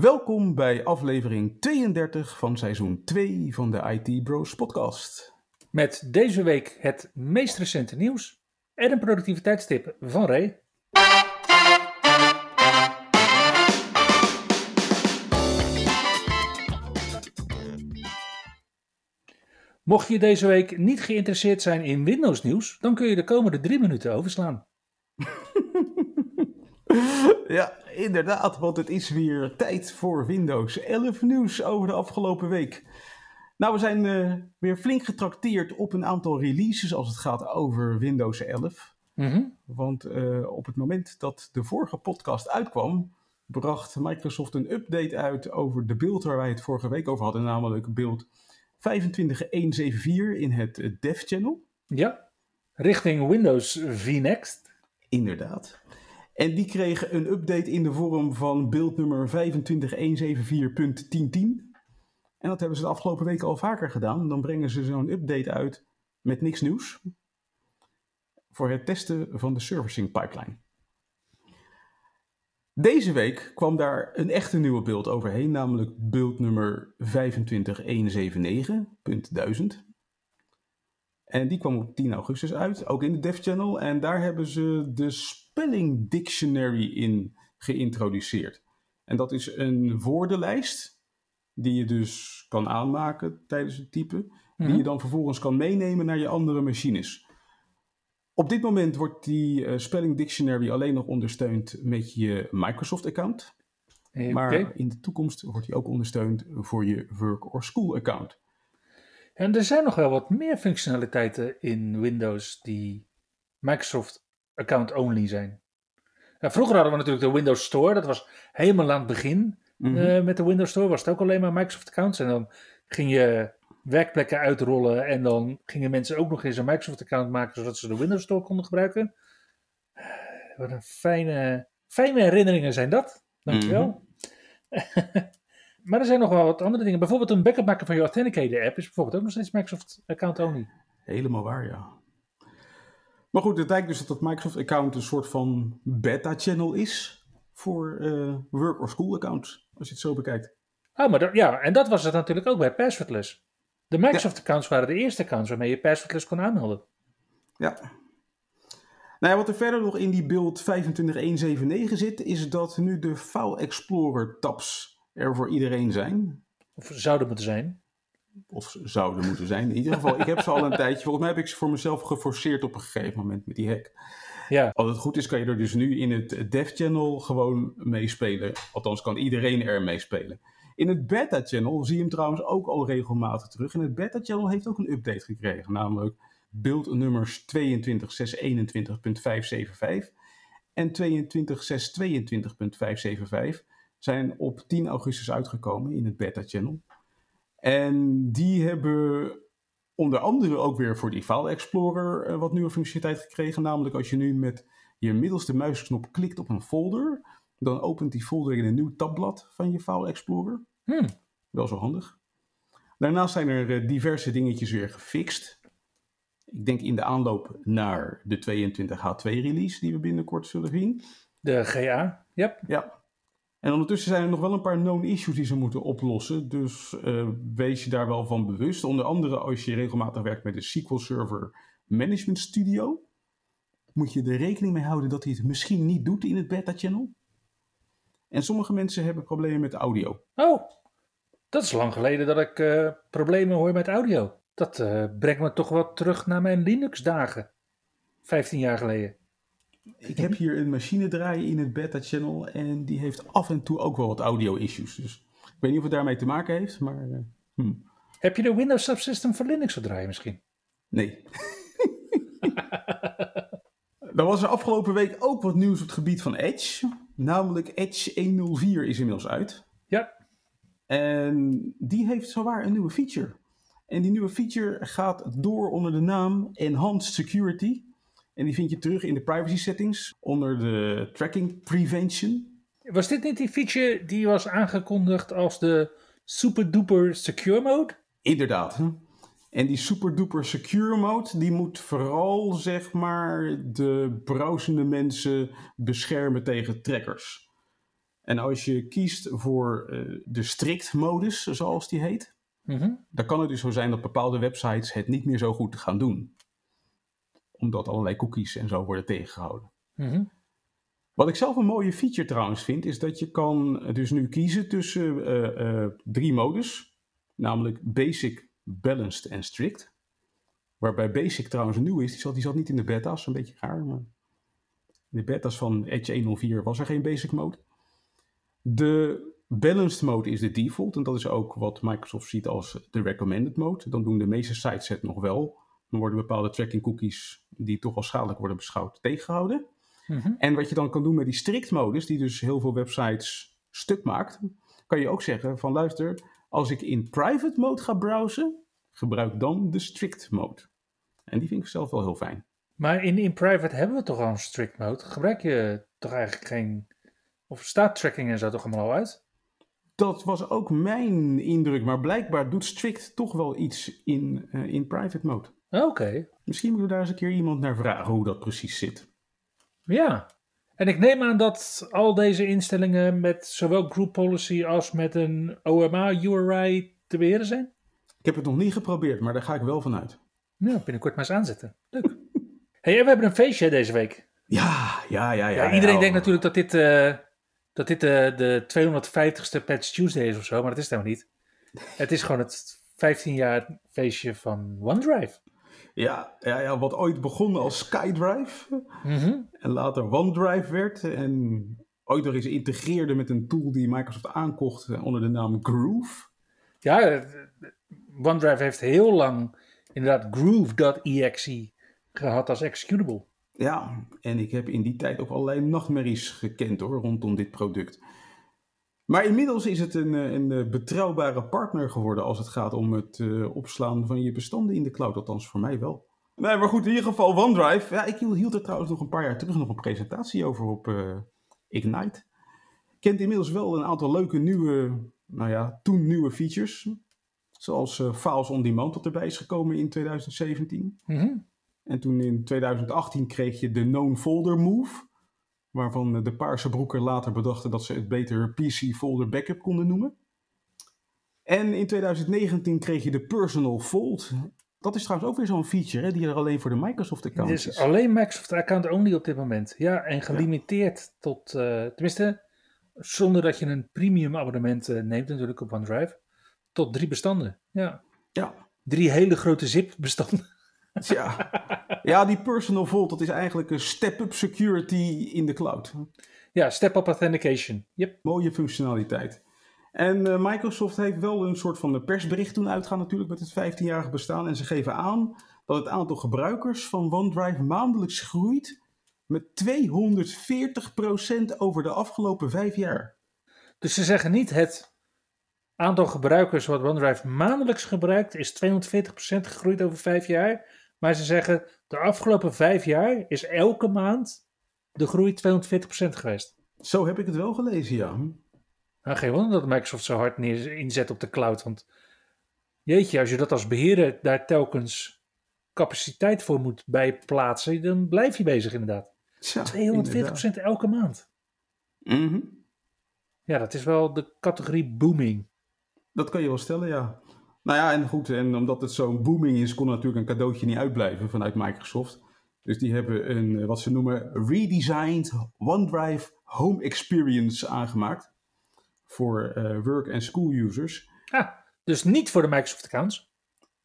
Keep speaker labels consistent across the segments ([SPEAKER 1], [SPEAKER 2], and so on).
[SPEAKER 1] Welkom bij aflevering 32 van seizoen 2 van de IT Bros podcast.
[SPEAKER 2] Met deze week het meest recente nieuws en een productiviteitstip van Ray. Mocht je deze week niet geïnteresseerd zijn in Windows nieuws, dan kun je de komende drie minuten overslaan.
[SPEAKER 1] Ja, inderdaad, want het is weer tijd voor Windows 11 nieuws over de afgelopen week. Nou, we zijn eh, weer flink getrakteerd op een aantal releases als het gaat over Windows 11.
[SPEAKER 2] Mhm.
[SPEAKER 1] Want eh, op het moment dat de vorige podcast uitkwam, bracht Microsoft een update uit over de beeld waar wij het vorige week over hadden, namelijk beeld 25174 in het eh, Dev Channel.
[SPEAKER 2] Ja, richting Windows VNext.
[SPEAKER 1] Inderdaad. En die kregen een update in de vorm van beeldnummer 25174.1010. En dat hebben ze de afgelopen weken al vaker gedaan. Dan brengen ze zo'n update uit met niks nieuws. Voor het testen van de servicing pipeline. Deze week kwam daar een echte nieuwe beeld overheen, namelijk beeldnummer 25179.1000. En die kwam op 10 augustus uit, ook in de Dev Channel. En daar hebben ze de Spelling Dictionary in geïntroduceerd. En dat is een woordenlijst die je dus kan aanmaken tijdens het typen. Die
[SPEAKER 2] Mhm.
[SPEAKER 1] je dan vervolgens kan meenemen naar je andere machines. Op dit moment wordt die eh, Spelling Dictionary alleen nog ondersteund met je Microsoft-account.
[SPEAKER 2] Oké.
[SPEAKER 1] Maar in de toekomst wordt die ook ondersteund voor je Work or School-account.
[SPEAKER 2] En er zijn nog wel wat meer functionaliteiten in Windows die Microsoft account only zijn. Nou, vroeger hadden we natuurlijk de Windows Store, dat was helemaal aan het begin.
[SPEAKER 1] Mhm.
[SPEAKER 2] eh, met de Windows Store was het ook alleen maar Microsoft accounts. En dan ging je werkplekken uitrollen en dan gingen mensen ook nog eens een Microsoft account maken zodat ze de Windows Store konden gebruiken. Wat een fijne, fijne herinneringen zijn dat. Dankjewel. maar er zijn nog wel wat andere dingen. Bijvoorbeeld een backup maken van je Authenticator app is bijvoorbeeld ook nog steeds Microsoft account only.
[SPEAKER 1] Helemaal waar, ja. Maar goed, het lijkt dus dat dat Microsoft-account een soort van beta-channel is voor eh, work- or school-accounts, als je het zo bekijkt.
[SPEAKER 2] Oh, maar dat, ja, en dat was het natuurlijk ook bij passwordless. De Microsoft accounts waren de eerste accounts waarmee je passwordless kon aanmelden.
[SPEAKER 1] Ja. Nou ja, wat er verder nog in die beeld 25179 zit, is dat nu de File Explorer tabs er voor iedereen zijn.
[SPEAKER 2] Of zouden moeten zijn.
[SPEAKER 1] Of zouden moeten zijn. In ieder geval, ik heb ze al een tijdje. Volgens mij heb ik ze voor mezelf geforceerd op een gegeven moment met die hack.
[SPEAKER 2] Ja,
[SPEAKER 1] Als het goed is, kan je er dus nu in het Dev Channel gewoon meespelen. Althans, kan iedereen er meespelen. In het Beta Channel zie je hem trouwens ook al regelmatig terug. En het Beta Channel heeft ook een update gekregen, namelijk beeldnummers 22.621.575 en 22.622.575 zijn op 10 augustus uitgekomen in het Beta Channel. En die hebben onder andere ook weer voor die File Explorer eh, wat nieuwe functionaliteit gekregen. Namelijk als je nu met je middelste muisknop klikt op een folder, dan opent die folder in een nieuw tabblad van je File Explorer.
[SPEAKER 2] Hm.
[SPEAKER 1] Wel zo handig. Daarnaast zijn er eh, diverse dingetjes weer gefixt. Ik denk in de aanloop naar de 22H2 release die we binnenkort zullen zien.
[SPEAKER 2] de GA. Yep.
[SPEAKER 1] Ja. En ondertussen zijn er nog wel een paar known issues die ze moeten oplossen. Dus eh, wees je daar wel van bewust. Onder andere als je regelmatig werkt met de SQL Server Management Studio. Moet je er rekening mee houden dat hij het misschien niet doet in het beta channel. En sommige mensen hebben problemen met audio.
[SPEAKER 2] Oh, dat is lang geleden dat ik eh, problemen hoor met audio. Dat eh, brengt me toch wat terug naar mijn Linux-dagen. 15 jaar geleden.
[SPEAKER 1] Ik heb hier een machine draaien in het beta channel en die heeft af en toe ook wel wat audio issues. Dus ik weet niet of het daarmee te maken heeft, maar eh, hm,
[SPEAKER 2] Heb je de Windows Subsystem voor Linux gedraaid misschien?
[SPEAKER 1] nee. Dan was er afgelopen week ook wat nieuws op het gebied van Edge. Namelijk Edge 104 is inmiddels uit.
[SPEAKER 2] Ja.
[SPEAKER 1] En die heeft zowaar een nieuwe feature. En die nieuwe feature gaat door onder de naam Enhanced Security. En die vind je terug in de privacy settings onder de tracking prevention.
[SPEAKER 2] Was dit niet die feature die was aangekondigd als de super duper secure mode?
[SPEAKER 1] Inderdaad. En die super duper secure mode, die moet vooral zeg maar de browsende mensen beschermen tegen trackers. En als je kiest voor uh, de strict modus, zoals die heet,
[SPEAKER 2] mm
[SPEAKER 1] dan kan het dus zo zijn dat bepaalde websites het niet meer zo goed gaan doen. Omdat allerlei cookies en zo worden tegengehouden.
[SPEAKER 2] Mhm.
[SPEAKER 1] Wat ik zelf een mooie feature trouwens vind, is dat je kan dus nu kiezen tussen uh, uh, drie modus. Namelijk Basic, Balanced en Strict. Waarbij Basic trouwens nieuw is. Die zat, die zat niet in de beta's, een beetje raar. Maar in de beta's van Edge 104 was er geen Basic mode. De Balanced mode is de default. En dat is ook wat Microsoft ziet als de recommended mode. Dan doen de meeste sites het nog wel. Dan worden bepaalde tracking cookies, die toch als schadelijk worden beschouwd, tegengehouden.
[SPEAKER 2] Mhm.
[SPEAKER 1] En wat je dan kan doen met die strict modus, die dus heel veel websites stuk maakt, kan je ook zeggen van luister, als ik in private mode ga browsen, gebruik dan de strict mode. En die vind ik zelf wel heel fijn.
[SPEAKER 2] Maar in, in private hebben we toch al een strict mode? Gebruik je toch eigenlijk geen... Of staat tracking en zo toch allemaal al uit?
[SPEAKER 1] Dat was ook mijn indruk, maar blijkbaar doet strict toch wel iets in, uh, in private mode.
[SPEAKER 2] Oké.
[SPEAKER 1] Misschien moeten we daar eens een keer iemand naar vragen hoe dat precies zit.
[SPEAKER 2] Ja, en ik neem aan dat al deze instellingen met zowel group policy als met een OMA URI te beheren zijn?
[SPEAKER 1] Ik heb het nog niet geprobeerd, maar daar ga ik wel van uit.
[SPEAKER 2] Nou, binnenkort maar eens aanzetten. Leuk. hey, en we hebben een feestje deze week.
[SPEAKER 1] Ja, ja, ja. ja,
[SPEAKER 2] ja iedereen
[SPEAKER 1] ja.
[SPEAKER 2] denkt natuurlijk dat dit, uh, dat dit uh, de 250ste Patch Tuesday is of zo, maar dat is het helemaal niet. Het is gewoon het 15 jaar feestje van OneDrive.
[SPEAKER 1] Ja, ja, ja, wat ooit begon als SkyDrive
[SPEAKER 2] mm -hmm.
[SPEAKER 1] en later OneDrive werd. En ooit nog eens integreerde met een tool die Microsoft aankocht onder de naam Groove.
[SPEAKER 2] Ja, OneDrive heeft heel lang inderdaad Groove.exe gehad als executable.
[SPEAKER 1] Ja, en ik heb in die tijd ook allerlei nachtmerries gekend hoor, rondom dit product. Maar inmiddels is het een, een betrouwbare partner geworden als het gaat om het uh, opslaan van je bestanden in de cloud. Althans, voor mij wel. Nee, maar goed, in ieder geval OneDrive. Ja, ik hield er trouwens nog een paar jaar terug nog een presentatie over op uh, Ignite. Kent inmiddels wel een aantal leuke nieuwe, nou ja, toen nieuwe features. Zoals uh, Files on Demand dat erbij is gekomen in 2017.
[SPEAKER 2] Mm -hmm.
[SPEAKER 1] En toen in 2018 kreeg je de Known Folder Move waarvan de Paarse Broeker later bedachten dat ze het beter PC Folder Backup konden noemen. En in 2019 kreeg je de Personal Fold. Dat is trouwens ook weer zo'n feature hè, die er alleen voor de Microsoft account
[SPEAKER 2] is.
[SPEAKER 1] is.
[SPEAKER 2] alleen Microsoft account only op dit moment. Ja, en gelimiteerd ja. tot, uh, tenminste, zonder dat je een premium abonnement uh, neemt natuurlijk op OneDrive, tot drie bestanden. Ja.
[SPEAKER 1] Ja.
[SPEAKER 2] Drie hele grote zip bestanden.
[SPEAKER 1] Ja. ja, die personal vault, dat is eigenlijk een step-up security in de cloud.
[SPEAKER 2] Ja, step-up authentication. Yep.
[SPEAKER 1] Mooie functionaliteit. En uh, Microsoft heeft wel een soort van persbericht toen uitgaan natuurlijk met het 15-jarig bestaan. En ze geven aan dat het aantal gebruikers van OneDrive maandelijks groeit met 240% over de afgelopen vijf jaar.
[SPEAKER 2] Dus ze zeggen niet het aantal gebruikers wat OneDrive maandelijks gebruikt is 240% gegroeid over vijf jaar. Maar ze zeggen, de afgelopen vijf jaar is elke maand de groei 240% geweest.
[SPEAKER 1] Zo heb ik het wel gelezen, ja.
[SPEAKER 2] Nou, geen wonder dat Microsoft zo hard neer inzet op de cloud. Want jeetje, als je dat als beheerder daar telkens capaciteit voor moet bijplaatsen, dan blijf je bezig inderdaad.
[SPEAKER 1] Ja,
[SPEAKER 2] 240% inderdaad. elke maand.
[SPEAKER 1] Mm -hmm.
[SPEAKER 2] Ja, dat is wel de categorie booming.
[SPEAKER 1] Dat kan je wel stellen, ja. Nou ja, en goed, en omdat het zo'n booming is, kon natuurlijk een cadeautje niet uitblijven vanuit Microsoft. Dus die hebben een, wat ze noemen, redesigned OneDrive Home Experience aangemaakt. Voor uh, work- en school users.
[SPEAKER 2] Ah, dus niet voor de Microsoft accounts?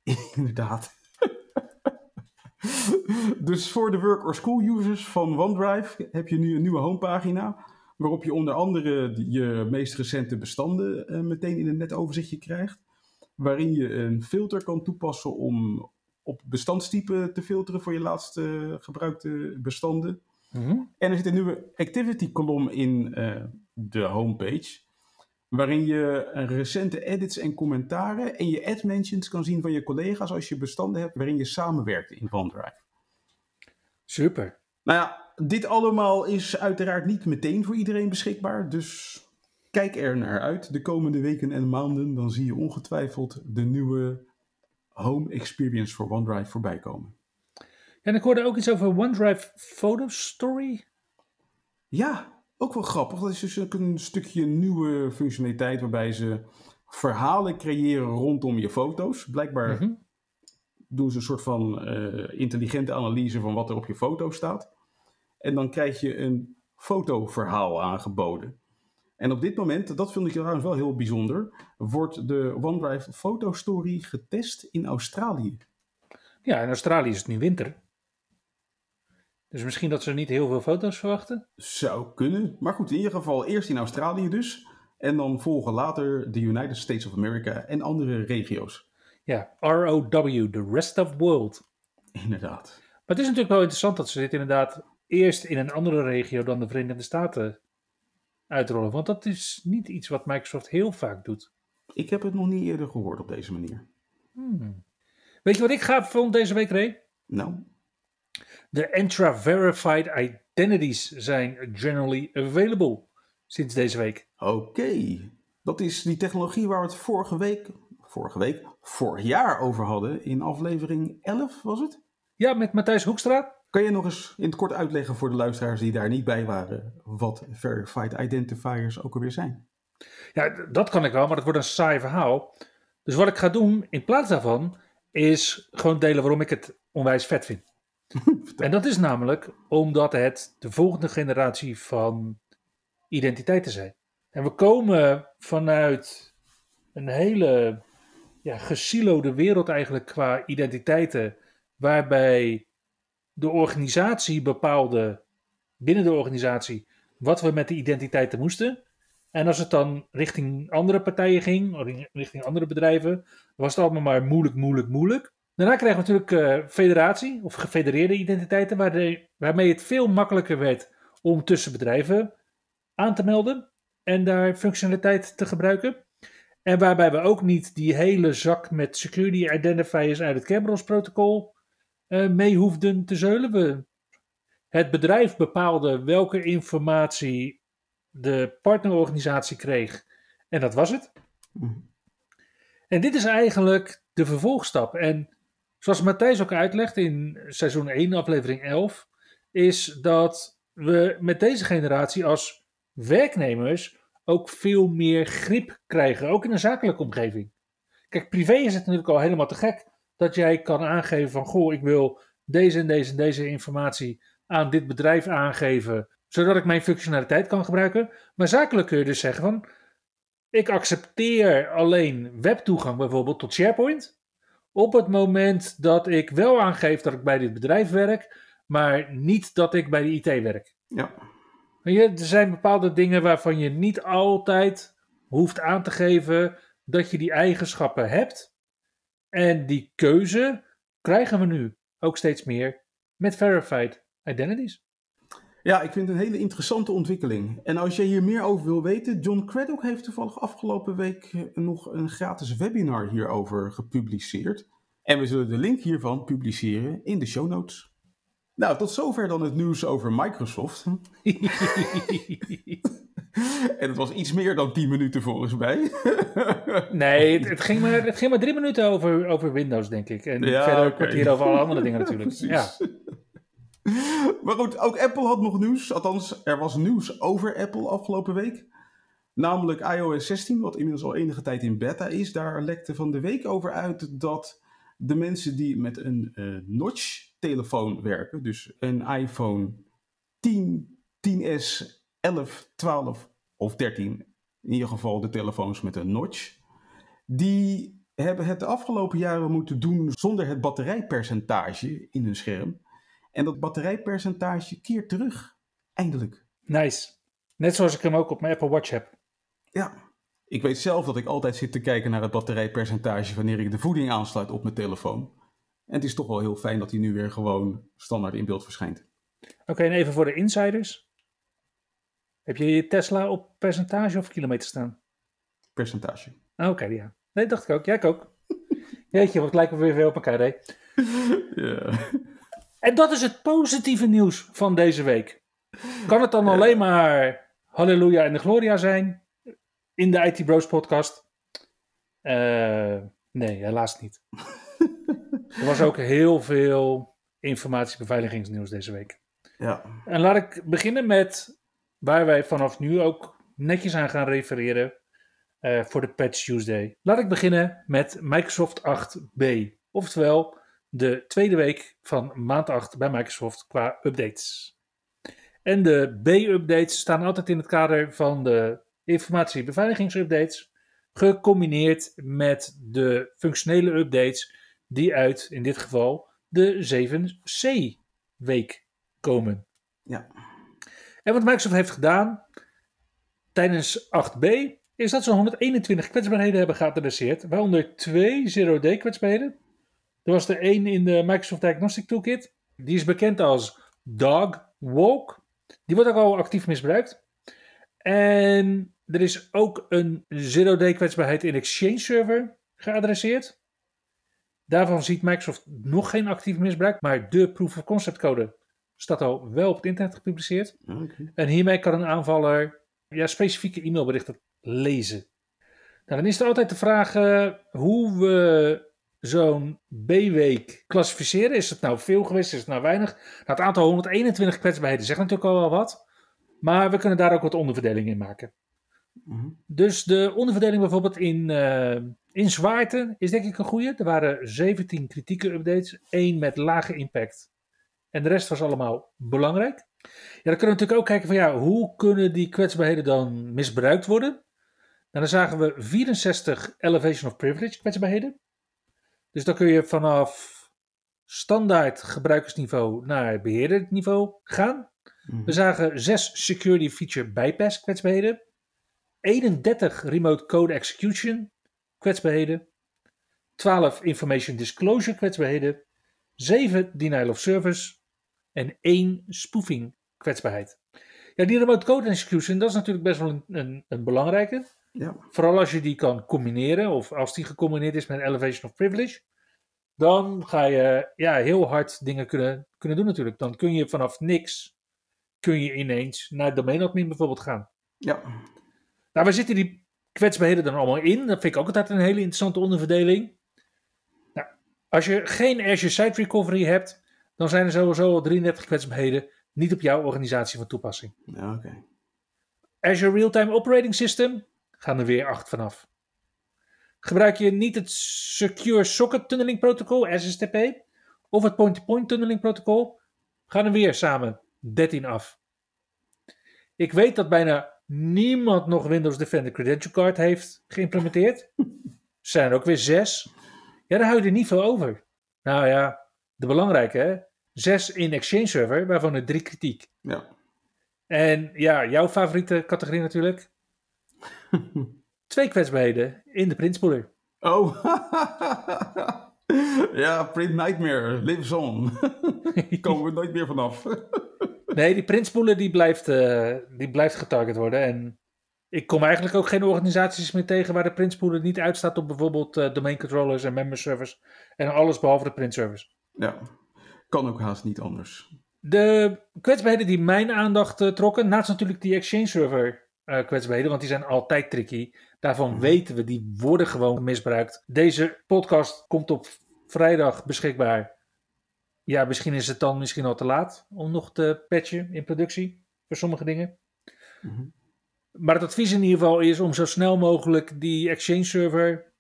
[SPEAKER 1] Inderdaad. dus voor de work- or school users van OneDrive heb je nu een nieuwe homepagina. Waarop je onder andere je meest recente bestanden uh, meteen in een net overzichtje krijgt waarin je een filter kan toepassen om op bestandstype te filteren voor je laatste gebruikte bestanden.
[SPEAKER 2] Mm -hmm.
[SPEAKER 1] En er zit een nieuwe activity kolom in uh, de homepage, waarin je recente edits en commentaren en je ad mentions kan zien van je collega's als je bestanden hebt waarin je samenwerkt in OneDrive.
[SPEAKER 2] Super.
[SPEAKER 1] Nou ja, dit allemaal is uiteraard niet meteen voor iedereen beschikbaar, dus kijk er naar uit de komende weken en maanden. Dan zie je ongetwijfeld de nieuwe Home Experience voor OneDrive voorbij komen.
[SPEAKER 2] En ik hoorde ook iets over OneDrive Photo Story.
[SPEAKER 1] Ja, ook wel grappig. Dat is dus ook een stukje nieuwe functionaliteit waarbij ze verhalen creëren rondom je foto's. Blijkbaar
[SPEAKER 2] Mhm.
[SPEAKER 1] doen ze een soort van eh, intelligente analyse van wat er op je foto staat. En dan krijg je een fotoverhaal aangeboden. En op dit moment, dat vind ik trouwens wel heel bijzonder, wordt de OneDrive Photo Story getest in Australië.
[SPEAKER 2] Ja, in Australië is het nu winter. Dus misschien dat ze niet heel veel foto's verwachten.
[SPEAKER 1] Zou kunnen. Maar goed, in ieder geval eerst in Australië dus. En dan volgen later de United States of America en andere regio's.
[SPEAKER 2] Ja, ROW, the rest of world.
[SPEAKER 1] Inderdaad.
[SPEAKER 2] Maar het is natuurlijk wel interessant dat ze dit inderdaad eerst in een andere regio dan de Verenigde Staten uitrollen. Want dat is niet iets wat Microsoft heel vaak doet.
[SPEAKER 1] Ik heb het nog niet eerder gehoord op deze manier.
[SPEAKER 2] Hmm. Weet je wat ik gaaf vond deze week, Ray?
[SPEAKER 1] Nou,
[SPEAKER 2] De Entra-verified identities zijn generally available sinds deze week.
[SPEAKER 1] oké. Dat is die technologie waar we het vorige week, vorige week, vorig jaar over hadden. In aflevering 11 was het?
[SPEAKER 2] Ja, met Matthijs Hoekstra.
[SPEAKER 1] Kan je nog eens in het kort uitleggen voor de luisteraars die daar niet bij waren, wat verified identifiers ook alweer zijn?
[SPEAKER 2] Ja, dat kan ik wel, maar dat wordt een saai verhaal. Dus wat ik ga doen in plaats daarvan is gewoon delen waarom ik het onwijs vet vind. en dat is namelijk omdat het de volgende generatie van identiteiten zijn. En we komen vanuit een hele ja, gesilode wereld eigenlijk qua identiteiten, waarbij de organisatie bepaalde, binnen de organisatie, wat we met de identiteiten moesten. En als het dan richting andere partijen ging, of richting andere bedrijven, was het allemaal maar moeilijk, moeilijk, moeilijk. Daarna kregen we natuurlijk eh, federatie of gefedereerde identiteiten, waarde- waarmee het veel makkelijker werd om tussen bedrijven aan te melden en daar functionaliteit te gebruiken. En waarbij we ook niet die hele zak met security identifiers uit het Kerberos protocol mee hoefden te zeulen. We, het bedrijf bepaalde welke informatie de partnerorganisatie kreeg. En dat was het.
[SPEAKER 1] Mhm.
[SPEAKER 2] En dit is eigenlijk de vervolgstap. En zoals Matthijs ook uitlegt in seizoen 1, aflevering 11, is dat we met deze generatie als werknemers ook veel meer grip krijgen, ook in een zakelijke omgeving. Kijk, privé is het natuurlijk al helemaal te gek dat jij kan aangeven van, goh, ik wil deze en deze en deze informatie aan dit bedrijf aangeven, zodat ik mijn functionaliteit kan gebruiken. Maar zakelijk kun je dus zeggen van, ik accepteer alleen webtoegang bijvoorbeeld tot SharePoint. Op het moment dat ik wel aangeef dat ik bij dit bedrijf werk, maar niet dat ik bij de IT werk.
[SPEAKER 1] Ja,
[SPEAKER 2] je, er zijn bepaalde dingen waarvan je niet altijd hoeft aan te geven dat je die eigenschappen hebt. En die keuze krijgen we nu ook steeds meer met verified identities.
[SPEAKER 1] Ja, ik vind het een hele interessante ontwikkeling. En als jij hier meer over wil weten, John Craddock heeft toevallig afgelopen week eh, nog een gratis webinar hierover gepubliceerd. En we zullen de link hiervan publiceren in de show notes. Nou, tot zover dan het nieuws over Microsoft. en het was iets meer dan 10 minuten volgens mij.
[SPEAKER 2] nee, het, het, ging maar, het ging maar drie minuten over, over Windows, denk ik. En
[SPEAKER 1] Ja,
[SPEAKER 2] verder een
[SPEAKER 1] oké.
[SPEAKER 2] kwartier over alle andere dingen natuurlijk. Ja.
[SPEAKER 1] Maar goed, ook Apple had nog nieuws. Althans, er was nieuws over Apple afgelopen week. Namelijk iOS 16, wat inmiddels al enige tijd in beta is. Daar lekte van de week over uit dat de mensen die met een eh, notch-telefoon werken, dus een iPhone 10, 10S, 11, 12 of 13, in ieder geval de telefoons met een notch, die hebben het de afgelopen jaren moeten doen zonder het batterijpercentage in hun scherm. En dat batterijpercentage keert terug. Eindelijk.
[SPEAKER 2] Nice. Net zoals ik hem ook op mijn Apple Watch heb.
[SPEAKER 1] Ja. Ik weet zelf dat ik altijd zit te kijken naar het batterijpercentage wanneer ik de voeding aansluit op mijn telefoon. En het is toch wel heel fijn dat hij nu weer gewoon standaard in beeld verschijnt.
[SPEAKER 2] Oké, en even voor de insiders. Heb je je Tesla op percentage of kilometer staan?
[SPEAKER 1] percentage.
[SPEAKER 2] Ah, Oké, ja. Nee, dacht ik ook. Ja, ik ook. Jeetje, wat lijken we weer veel op elkaar, hè?
[SPEAKER 1] Ja.
[SPEAKER 2] En dat is het positieve nieuws van deze week. Kan het dan alleen maar halleluja en de gloria zijn in de IT Bros podcast? Eh, nee, helaas niet. er was ook heel veel informatiebeveiligingsnieuws deze week.
[SPEAKER 1] Ja.
[SPEAKER 2] En laat ik beginnen met waar wij vanaf nu ook netjes aan gaan refereren eh, voor de Patch Tuesday. Laat ik beginnen met Microsoft 8b, oftewel de tweede week van maand 8 bij Microsoft qua updates. En de B-updates staan altijd in het kader van de informatiebeveiligingsupdates, gecombineerd met de functionele updates die uit, in dit geval, de 7C-week komen.
[SPEAKER 1] Ja.
[SPEAKER 2] En wat Microsoft heeft gedaan tijdens 8b is dat ze 121 kwetsbaarheden hebben geadresseerd, waaronder twee zero-day kwetsbaarheden. Er was er één in de Microsoft Diagnostic Toolkit. Die is bekend als Dog Walk. Die wordt ook al actief misbruikt. En er is ook een zero-day kwetsbaarheid in Exchange Server geadresseerd. Daarvan ziet Microsoft nog geen actief misbruik, maar de proof of concept code staat al wel op het internet gepubliceerd.
[SPEAKER 1] Oké.
[SPEAKER 2] En hiermee kan een aanvaller ja, specifieke e-mailberichten lezen. Nou, dan is er altijd de vraag eh, hoe we zo'n B-week klassificeren. Is het nou veel geweest? Is het nou weinig? Nou, het aantal 121 kwetsbaarheden zegt natuurlijk al wel wat. Maar we kunnen daar ook wat onderverdeling in maken.
[SPEAKER 1] Mhm.
[SPEAKER 2] Dus de onderverdeling bijvoorbeeld in, eh, in zwaarte is denk ik een goede. Er waren 17 kritieke updates, één met lage impact. En de rest was allemaal belangrijk. Ja, dan kunnen we natuurlijk ook kijken van ja, hoe kunnen die kwetsbaarheden dan misbruikt worden? Nou, dan zagen we 64 Elevation of Privilege kwetsbaarheden. Dus dan kun je vanaf standaard gebruikersniveau naar beheerderniveau gaan.
[SPEAKER 1] Mhm.
[SPEAKER 2] We zagen 6 Security Feature Bypass kwetsbaarheden. 31 Remote Code Execution kwetsbaarheden. 12 Information Disclosure kwetsbaarheden. 7 Denial of Service. En 1 Spoofing kwetsbaarheid. Ja, die Remote Code Execution, dat is natuurlijk best wel een, een, een belangrijke.
[SPEAKER 1] Ja.
[SPEAKER 2] Vooral als je die kan combineren, of als die gecombineerd is met Elevation of Privilege. Dan ga je ja, heel hard dingen kunnen, kunnen doen natuurlijk. Dan kun je vanaf niks, kun je ineens naar domeinadmin bijvoorbeeld gaan.
[SPEAKER 1] Ja.
[SPEAKER 2] Nou, waar zitten die kwetsbaarheden dan allemaal in? Dat vind ik ook altijd een hele interessante onderverdeling. Nou, als je geen Azure Site Recovery hebt, dan zijn er sowieso al 33 kwetsbaarheden niet op jouw organisatie van toepassing.
[SPEAKER 1] Ja, oké.
[SPEAKER 2] Azure Real-Time Operating System gaan er weer 8 vanaf. Gebruik je niet het Secure Socket Tunneling Protocol, SSTP, of het Point-to-Point Tunneling Protocol, gaan er weer samen 13 af. Ik weet dat bijna niemand nog Windows Defender Credential Card heeft geïmplementeerd. Er zijn er ook weer 6. Ja, daar hou je er niet veel over. Nou ja, de belangrijke, hè? 6 in Exchange Server, waarvan er 3 kritiek.
[SPEAKER 1] Ja.
[SPEAKER 2] En ja, jouw favoriete categorie natuurlijk. Twee kwetsbaarheden in de printspoeler.
[SPEAKER 1] Oh. ja, Print Nightmare. Lives on. Komen we nooit meer vanaf.
[SPEAKER 2] Nee, die printspoeler die blijft, eh, die blijft getarget worden. En ik kom eigenlijk ook geen organisaties meer tegen waar de printspoeler niet uitstaat op bijvoorbeeld eh, domain controllers en member servers. En alles behalve de print service.
[SPEAKER 1] Ja. Kan ook haast niet anders.
[SPEAKER 2] De kwetsbaarheden die mijn aandacht eh, trokken, naast natuurlijk die Exchange server eh, kwetsbaarheden, want die zijn altijd tricky. Daarvan weten we, die worden gewoon misbruikt. Deze podcast komt op vrijdag beschikbaar. Ja, misschien is het dan misschien al te laat om nog te patchen in productie voor sommige dingen.
[SPEAKER 1] Mhm.
[SPEAKER 2] Maar het advies in ieder geval is om zo snel mogelijk die Exchange server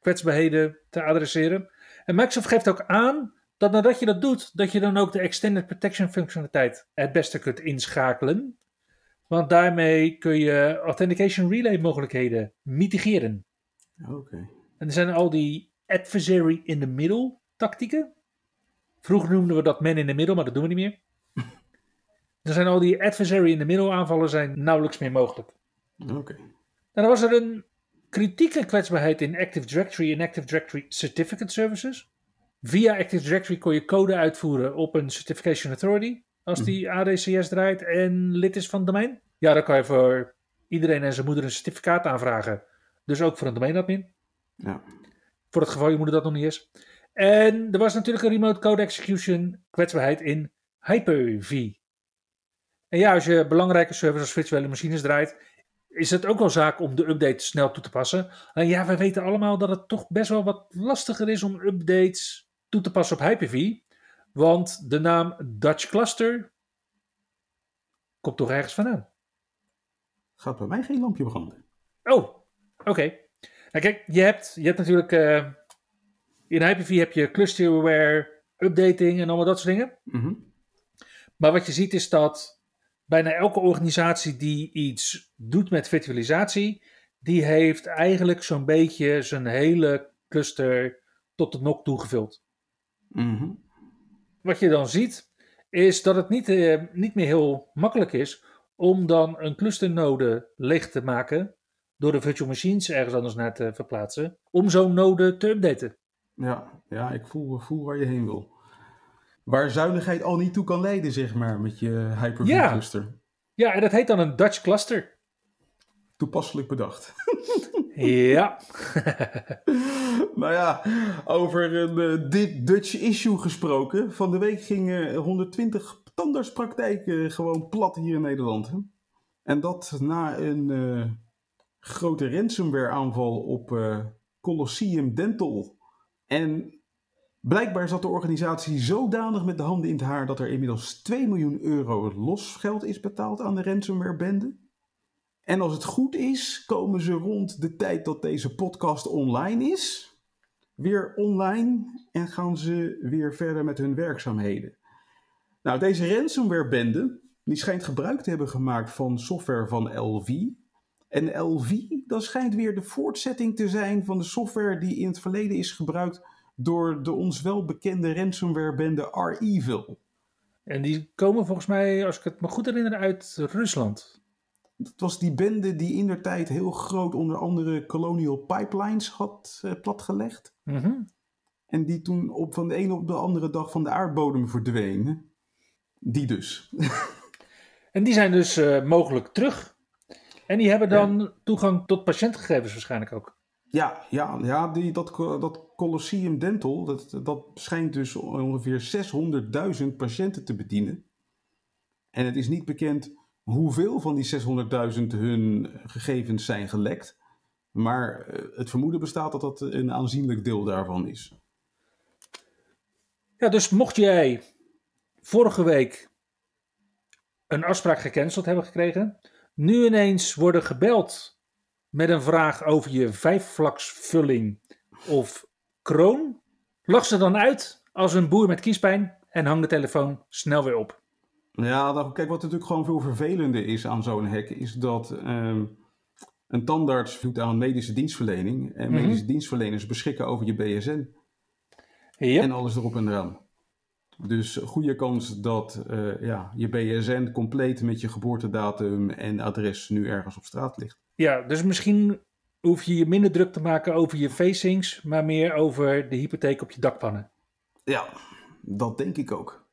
[SPEAKER 2] kwetsbaarheden te adresseren. En Microsoft geeft ook aan dat nadat je dat doet, dat je dan ook de Extended Protection functionaliteit het beste kunt inschakelen. Want daarmee kun je Authentication Relay mogelijkheden mitigeren.
[SPEAKER 1] Oké.
[SPEAKER 2] En er zijn al die adversary in the middle tactieken. Vroeger noemden we dat man in the middle, maar dat doen we niet meer. Er zijn al die adversary in the middle aanvallen zijn nauwelijks meer mogelijk.
[SPEAKER 1] Oké.
[SPEAKER 2] En dan was er een kritieke kwetsbaarheid in Active Directory en Active Directory Certificate Services. Via Active Directory kon je code uitvoeren op een Certification Authority. Als die ADCS draait en lid is van het domein. Ja, dan kan je voor iedereen en zijn moeder een certificaat aanvragen. Dus ook voor een domeinadmin.
[SPEAKER 1] Ja.
[SPEAKER 2] Voor het geval je moeder dat nog niet is. En er was natuurlijk een remote code execution kwetsbaarheid in Hyper-V. En ja, als je belangrijke servers als virtuele machines draait, is het ook wel zaak om de update snel toe te passen. En ja, we weten allemaal dat het toch best wel wat lastiger is om updates toe te passen op Hyper-V. Want de naam Dutch Cluster komt toch ergens vandaan.
[SPEAKER 1] Gaat bij mij geen lampje branden.
[SPEAKER 2] Oh, oké. Nou, kijk, je hebt, je hebt natuurlijk eh, in Hyper-V heb je clusterware, updating en allemaal dat soort dingen.
[SPEAKER 1] Mhm.
[SPEAKER 2] Maar wat je ziet is dat bijna elke organisatie die iets doet met virtualisatie, die heeft eigenlijk zo'n beetje zijn hele cluster tot de nok toegevuld.
[SPEAKER 1] Mhm.
[SPEAKER 2] Wat je dan ziet, is dat het niet, eh, niet meer heel makkelijk is om dan een clusternode leeg te maken door de virtual machines ergens anders naar te verplaatsen, om zo'n node te updaten.
[SPEAKER 1] Ja, ja, ik voel, voel waar je heen wil. Waar zuinigheid al niet toe kan leiden, zeg maar, met je Hyper-V
[SPEAKER 2] Ja.
[SPEAKER 1] cluster.
[SPEAKER 2] Ja, en dat heet dan een Dutch cluster.
[SPEAKER 1] Toepasselijk bedacht.
[SPEAKER 2] Ja.
[SPEAKER 1] nou ja, over een eh, dit Dutch issue gesproken. Van de week gingen 120 tandartspraktijken gewoon plat hier in Nederland. Hè? En dat na een eh, grote ransomware aanval op eh, Colosseum Dental. En blijkbaar zat de organisatie zodanig met de handen in het haar dat er inmiddels 2 miljoen euro losgeld is betaald aan de ransomware bende. En als het goed is, komen ze rond de tijd dat deze podcast online is, weer online en gaan ze weer verder met hun werkzaamheden. Nou, deze ransomware-bende, die schijnt gebruik te hebben gemaakt van software van LV. En LV, dat schijnt weer de voortzetting te zijn van de software die in het verleden is gebruikt door de ons wel bekende ransomware-bende R-Evil.
[SPEAKER 2] En die komen volgens mij, als ik het me goed herinner, uit Rusland.
[SPEAKER 1] Dat was die bende die in der tijd heel groot onder andere Colonial Pipelines had eh, platgelegd.
[SPEAKER 2] Mhm.
[SPEAKER 1] En die toen op van de ene op de andere dag van de aardbodem verdween. Die dus.
[SPEAKER 2] En die zijn dus eh, mogelijk terug. En die hebben dan toegang tot patiëntgegevens waarschijnlijk ook.
[SPEAKER 1] Ja, ja, ja die, dat, dat Colosseum Dental, dat, dat schijnt dus ongeveer 600.000 patiënten te bedienen. En het is niet bekend hoeveel van die 600.000 hun gegevens zijn gelekt. Maar eh, het vermoeden bestaat dat dat een aanzienlijk deel daarvan is.
[SPEAKER 2] Ja, dus mocht jij vorige week een afspraak gecanceld hebben gekregen, nu ineens worden gebeld met een vraag over je vijfvlaksvulling of kroon, lach ze dan uit als een boer met kiespijn en hang de telefoon snel weer op.
[SPEAKER 1] Ja, nou, kijk, wat natuurlijk gewoon veel vervelender is aan zo'n hack, is dat ehm, een tandarts doet aan medische dienstverlening. En
[SPEAKER 2] Mhm.
[SPEAKER 1] medische dienstverleners beschikken over je BSN en alles erop en eraan. Dus goede kans dat eh, ja, je BSN compleet met je geboortedatum en adres nu ergens op straat ligt.
[SPEAKER 2] ja, dus misschien hoef je je minder druk te maken over je facings, maar meer over de hypotheek op je dakpannen.
[SPEAKER 1] Ja, dat denk ik ook.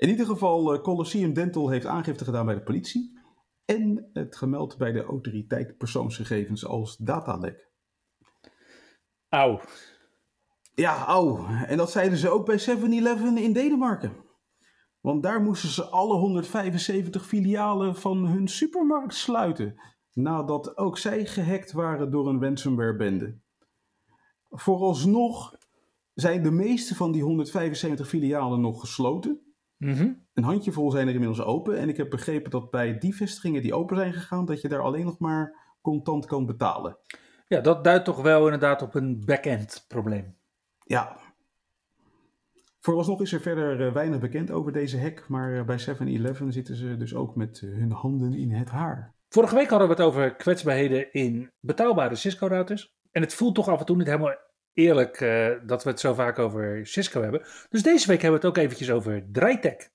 [SPEAKER 1] In ieder geval, eh, Colosseum Dental heeft aangifte gedaan bij de politie. En het gemeld bij de autoriteit persoonsgegevens als datalek.
[SPEAKER 2] Auw.
[SPEAKER 1] Ja, au. En dat zeiden ze ook bij 7-Eleven in Denemarken. Want daar moesten ze alle 175 filialen van hun supermarkt sluiten. Nadat ook zij gehackt waren door een ransomware-bende. Vooralsnog zijn de meeste van die 175 filialen nog gesloten.
[SPEAKER 2] Mhm.
[SPEAKER 1] Een handjevol zijn er inmiddels open. En ik heb begrepen dat bij die vestigingen die open zijn gegaan, dat je daar alleen nog maar contant kan betalen.
[SPEAKER 2] Ja, dat duidt toch wel inderdaad op een back-end probleem.
[SPEAKER 1] Ja. Vooralsnog is er verder eh, weinig bekend over deze hack, maar eh, bij 7-Eleven zitten ze dus ook met eh, hun handen in het haar.
[SPEAKER 2] Vorige week hadden we het over kwetsbaarheden in betaalbare Cisco-routers. En het voelt toch af en toe niet helemaal eerlijk eh, dat we het zo vaak over Cisco hebben. Dus deze week hebben we het ook eventjes over Draaitech.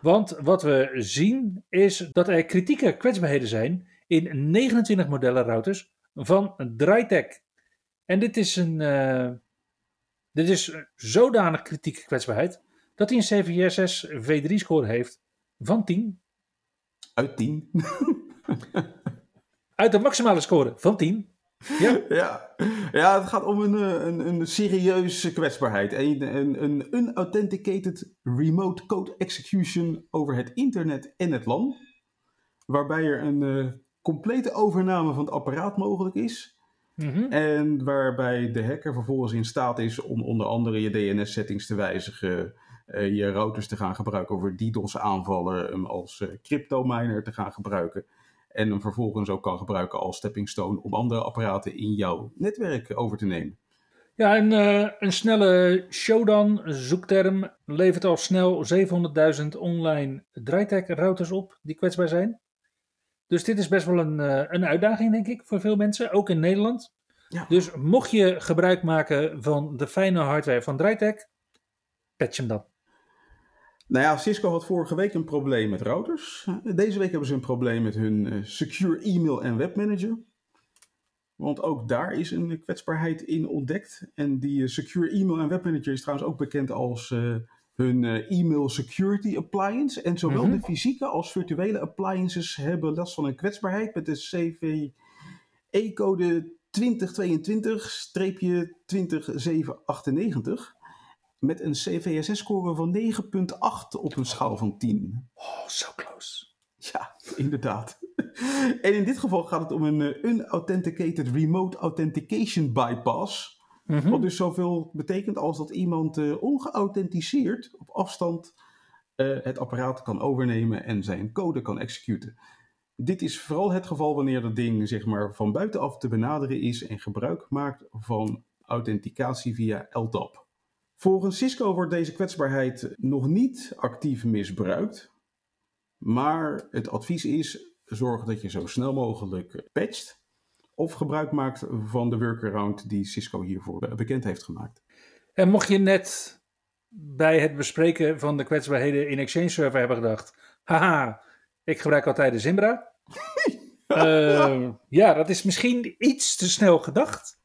[SPEAKER 2] Want wat we zien is dat er kritieke kwetsbaarheden zijn in 29 modellen routers van Draaitech. En dit is een eh, dit is zodanig kritieke kwetsbaarheid dat hij een CVSS V3 score heeft van 10
[SPEAKER 1] Uit 10.
[SPEAKER 2] uit de maximale score van 10
[SPEAKER 1] Ja. ja. ja, het gaat om een, eh, een, een serieuze kwetsbaarheid. Een, een, een unauthenticated remote code execution over het internet en het LAN. Waarbij er een uh, complete overname van het apparaat mogelijk is. Mhm. En waarbij de hacker vervolgens in staat is om onder andere je DNS-settings te wijzigen, uh, je routers te gaan gebruiken over DDoS-aanvallen, hem als uh, crypto-miner te gaan gebruiken. En hem vervolgens ook kan gebruiken als stepping stone om andere apparaten in jouw netwerk over te nemen.
[SPEAKER 2] Ja, en uh, een snelle showdown zoekterm levert al snel 700.000 online DryTech routers op die kwetsbaar zijn. Dus dit is best wel een, uh, een uitdaging, denk ik, voor veel mensen, ook in Nederland. Ja. Dus mocht je gebruik maken van de fijne hardware van DryTech, patch hem dan.
[SPEAKER 1] Nou ja, Cisco had vorige week een probleem met routers. Deze week hebben ze een probleem met hun uh, Secure Email en Webmanager. Want ook daar is een kwetsbaarheid in ontdekt. En die uh, Secure Email en Webmanager is trouwens ook bekend als uh, hun Email Security Appliance. En zowel mm -hmm. de fysieke als virtuele appliances hebben last van een kwetsbaarheid met de CVE-code 2022-20798 met een CVSS-score van 9,8 op een schaal van 10.
[SPEAKER 2] Oh, so close.
[SPEAKER 1] Ja, inderdaad. en in dit geval gaat het om een uh, unauthenticated remote authentication bypass. Mm -hmm. Wat dus zoveel betekent als dat iemand uh, ongeauthenticeerd op afstand uh, het apparaat kan overnemen en zijn code kan executen. Dit is vooral het geval wanneer dat ding zeg maar, van buitenaf te benaderen is en gebruik maakt van authenticatie via LDAP. Volgens Cisco wordt deze kwetsbaarheid nog niet actief misbruikt. Maar het advies is: zorg dat je zo snel mogelijk patcht. Of gebruik maakt van de workaround die Cisco hiervoor bekend heeft gemaakt.
[SPEAKER 2] En mocht je net bij het bespreken van de kwetsbaarheden in Exchange Server hebben gedacht: haha, ik gebruik altijd de Zimbra. uh, ja, dat is misschien iets te snel gedacht.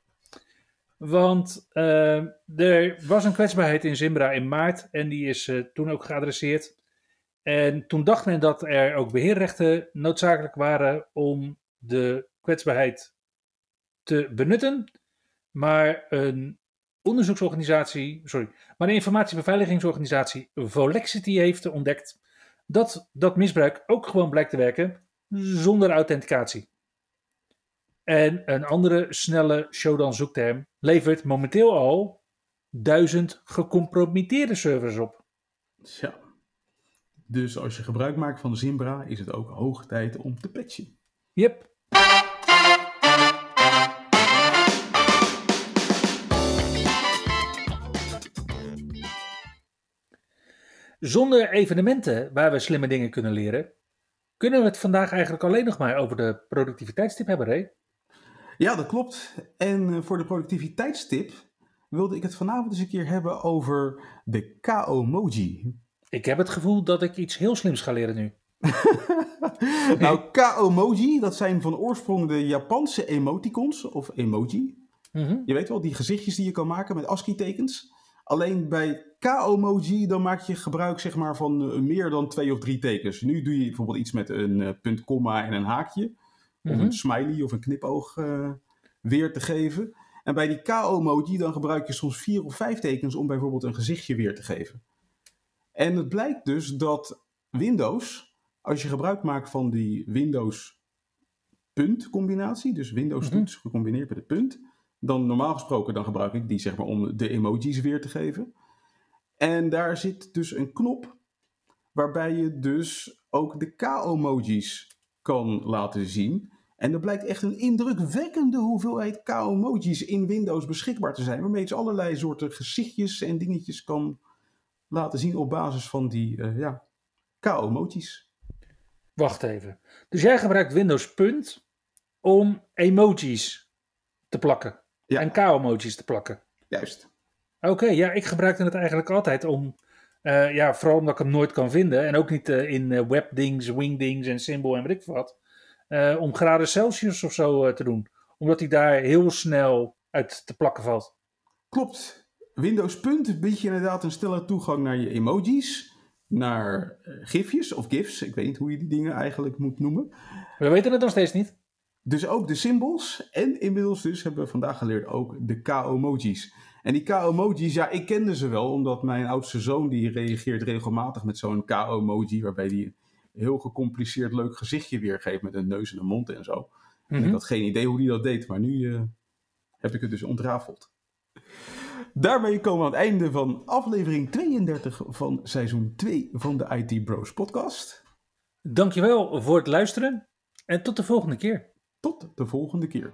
[SPEAKER 2] Want uh, er was een kwetsbaarheid in Zimbra in maart en die is uh, toen ook geadresseerd. En toen dacht men dat er ook beheerrechten noodzakelijk waren om de kwetsbaarheid te benutten. Maar een onderzoeksorganisatie, sorry, maar een informatiebeveiligingsorganisatie Volexity heeft ontdekt dat dat misbruik ook gewoon blijkt te werken zonder authenticatie. En een andere snelle showdown zoekterm levert momenteel al duizend gecompromitteerde servers op.
[SPEAKER 1] Ja. Dus als je gebruik maakt van Zimbra, is het ook hoog tijd om te patchen.
[SPEAKER 2] Yep. Zonder evenementen waar we slimme dingen kunnen leren, kunnen we het vandaag eigenlijk alleen nog maar over de productiviteitstip hebben, Ray?
[SPEAKER 1] Ja, dat klopt. En eh, voor de productiviteitstip wilde ik het vanavond eens een keer hebben over de K-emoji.
[SPEAKER 2] Ik heb het gevoel dat ik iets heel slims ga leren nu.
[SPEAKER 1] nou, K-emoji, dat zijn van oorsprong de Japanse emoticons of emoji. Mm Je weet wel, die gezichtjes die je kan maken met ASCII-tekens. Alleen bij K-emoji, dan maak je gebruik zeg maar, van uh, meer dan twee of drie tekens. Nu doe je bijvoorbeeld iets met een uh, punt, komma en een haakje. Of een mhm. smiley of een knipoog uh, weer te geven. En bij die K-emoji dan gebruik je soms vier of vijf tekens om bijvoorbeeld een gezichtje weer te geven. En het blijkt dus dat Windows, als je gebruik maakt van die Windows punt combinatie, dus Windows mhm. toets gecombineerd met de punt, dan normaal gesproken dan gebruik ik die zeg maar om de emojis weer te geven. En daar zit dus een knop waarbij je dus ook de K-emojis kan laten zien. En er blijkt echt een indrukwekkende hoeveelheid K-emojis in Windows beschikbaar te zijn. Waarmee je dus allerlei soorten gezichtjes en dingetjes kan laten zien op basis van die uh, ja, K-emojis.
[SPEAKER 2] Wacht even. Dus jij gebruikt Windows punt om emojis te plakken. Ja. En K-emojis te plakken.
[SPEAKER 1] Juist.
[SPEAKER 2] Oké, ja, ik gebruikte het eigenlijk altijd om, uh, ja, vooral omdat ik hem nooit kan vinden. En ook niet uh, in uh, webdings, wingdings en symbol en weet ik wat. om graden Celsius of zo te doen. Omdat hij daar heel snel uit te plakken valt.
[SPEAKER 1] Klopt. Windows Punt biedt je inderdaad een snelle toegang naar je emojis. Naar gifjes of gifs. Ik weet niet hoe je die dingen eigenlijk moet noemen.
[SPEAKER 2] We weten het nog steeds niet.
[SPEAKER 1] Dus ook de symbols. En inmiddels dus hebben we vandaag geleerd ook de K-emojis. En die K-emojis, ja, ik kende ze wel, omdat mijn oudste zoon die reageert regelmatig met zo'n K-emoji, waarbij hij een heel gecompliceerd leuk gezichtje weergeeft met een neus en een mond en zo. En ik
[SPEAKER 2] Mhm.
[SPEAKER 1] had geen idee hoe hij dat deed, maar nu eh, heb ik het dus ontrafeld. Daarmee komen we aan het einde van aflevering 32 van seizoen 2 van de IT Bros podcast.
[SPEAKER 2] Dankjewel voor het luisteren en tot de volgende keer.
[SPEAKER 1] Tot de volgende keer.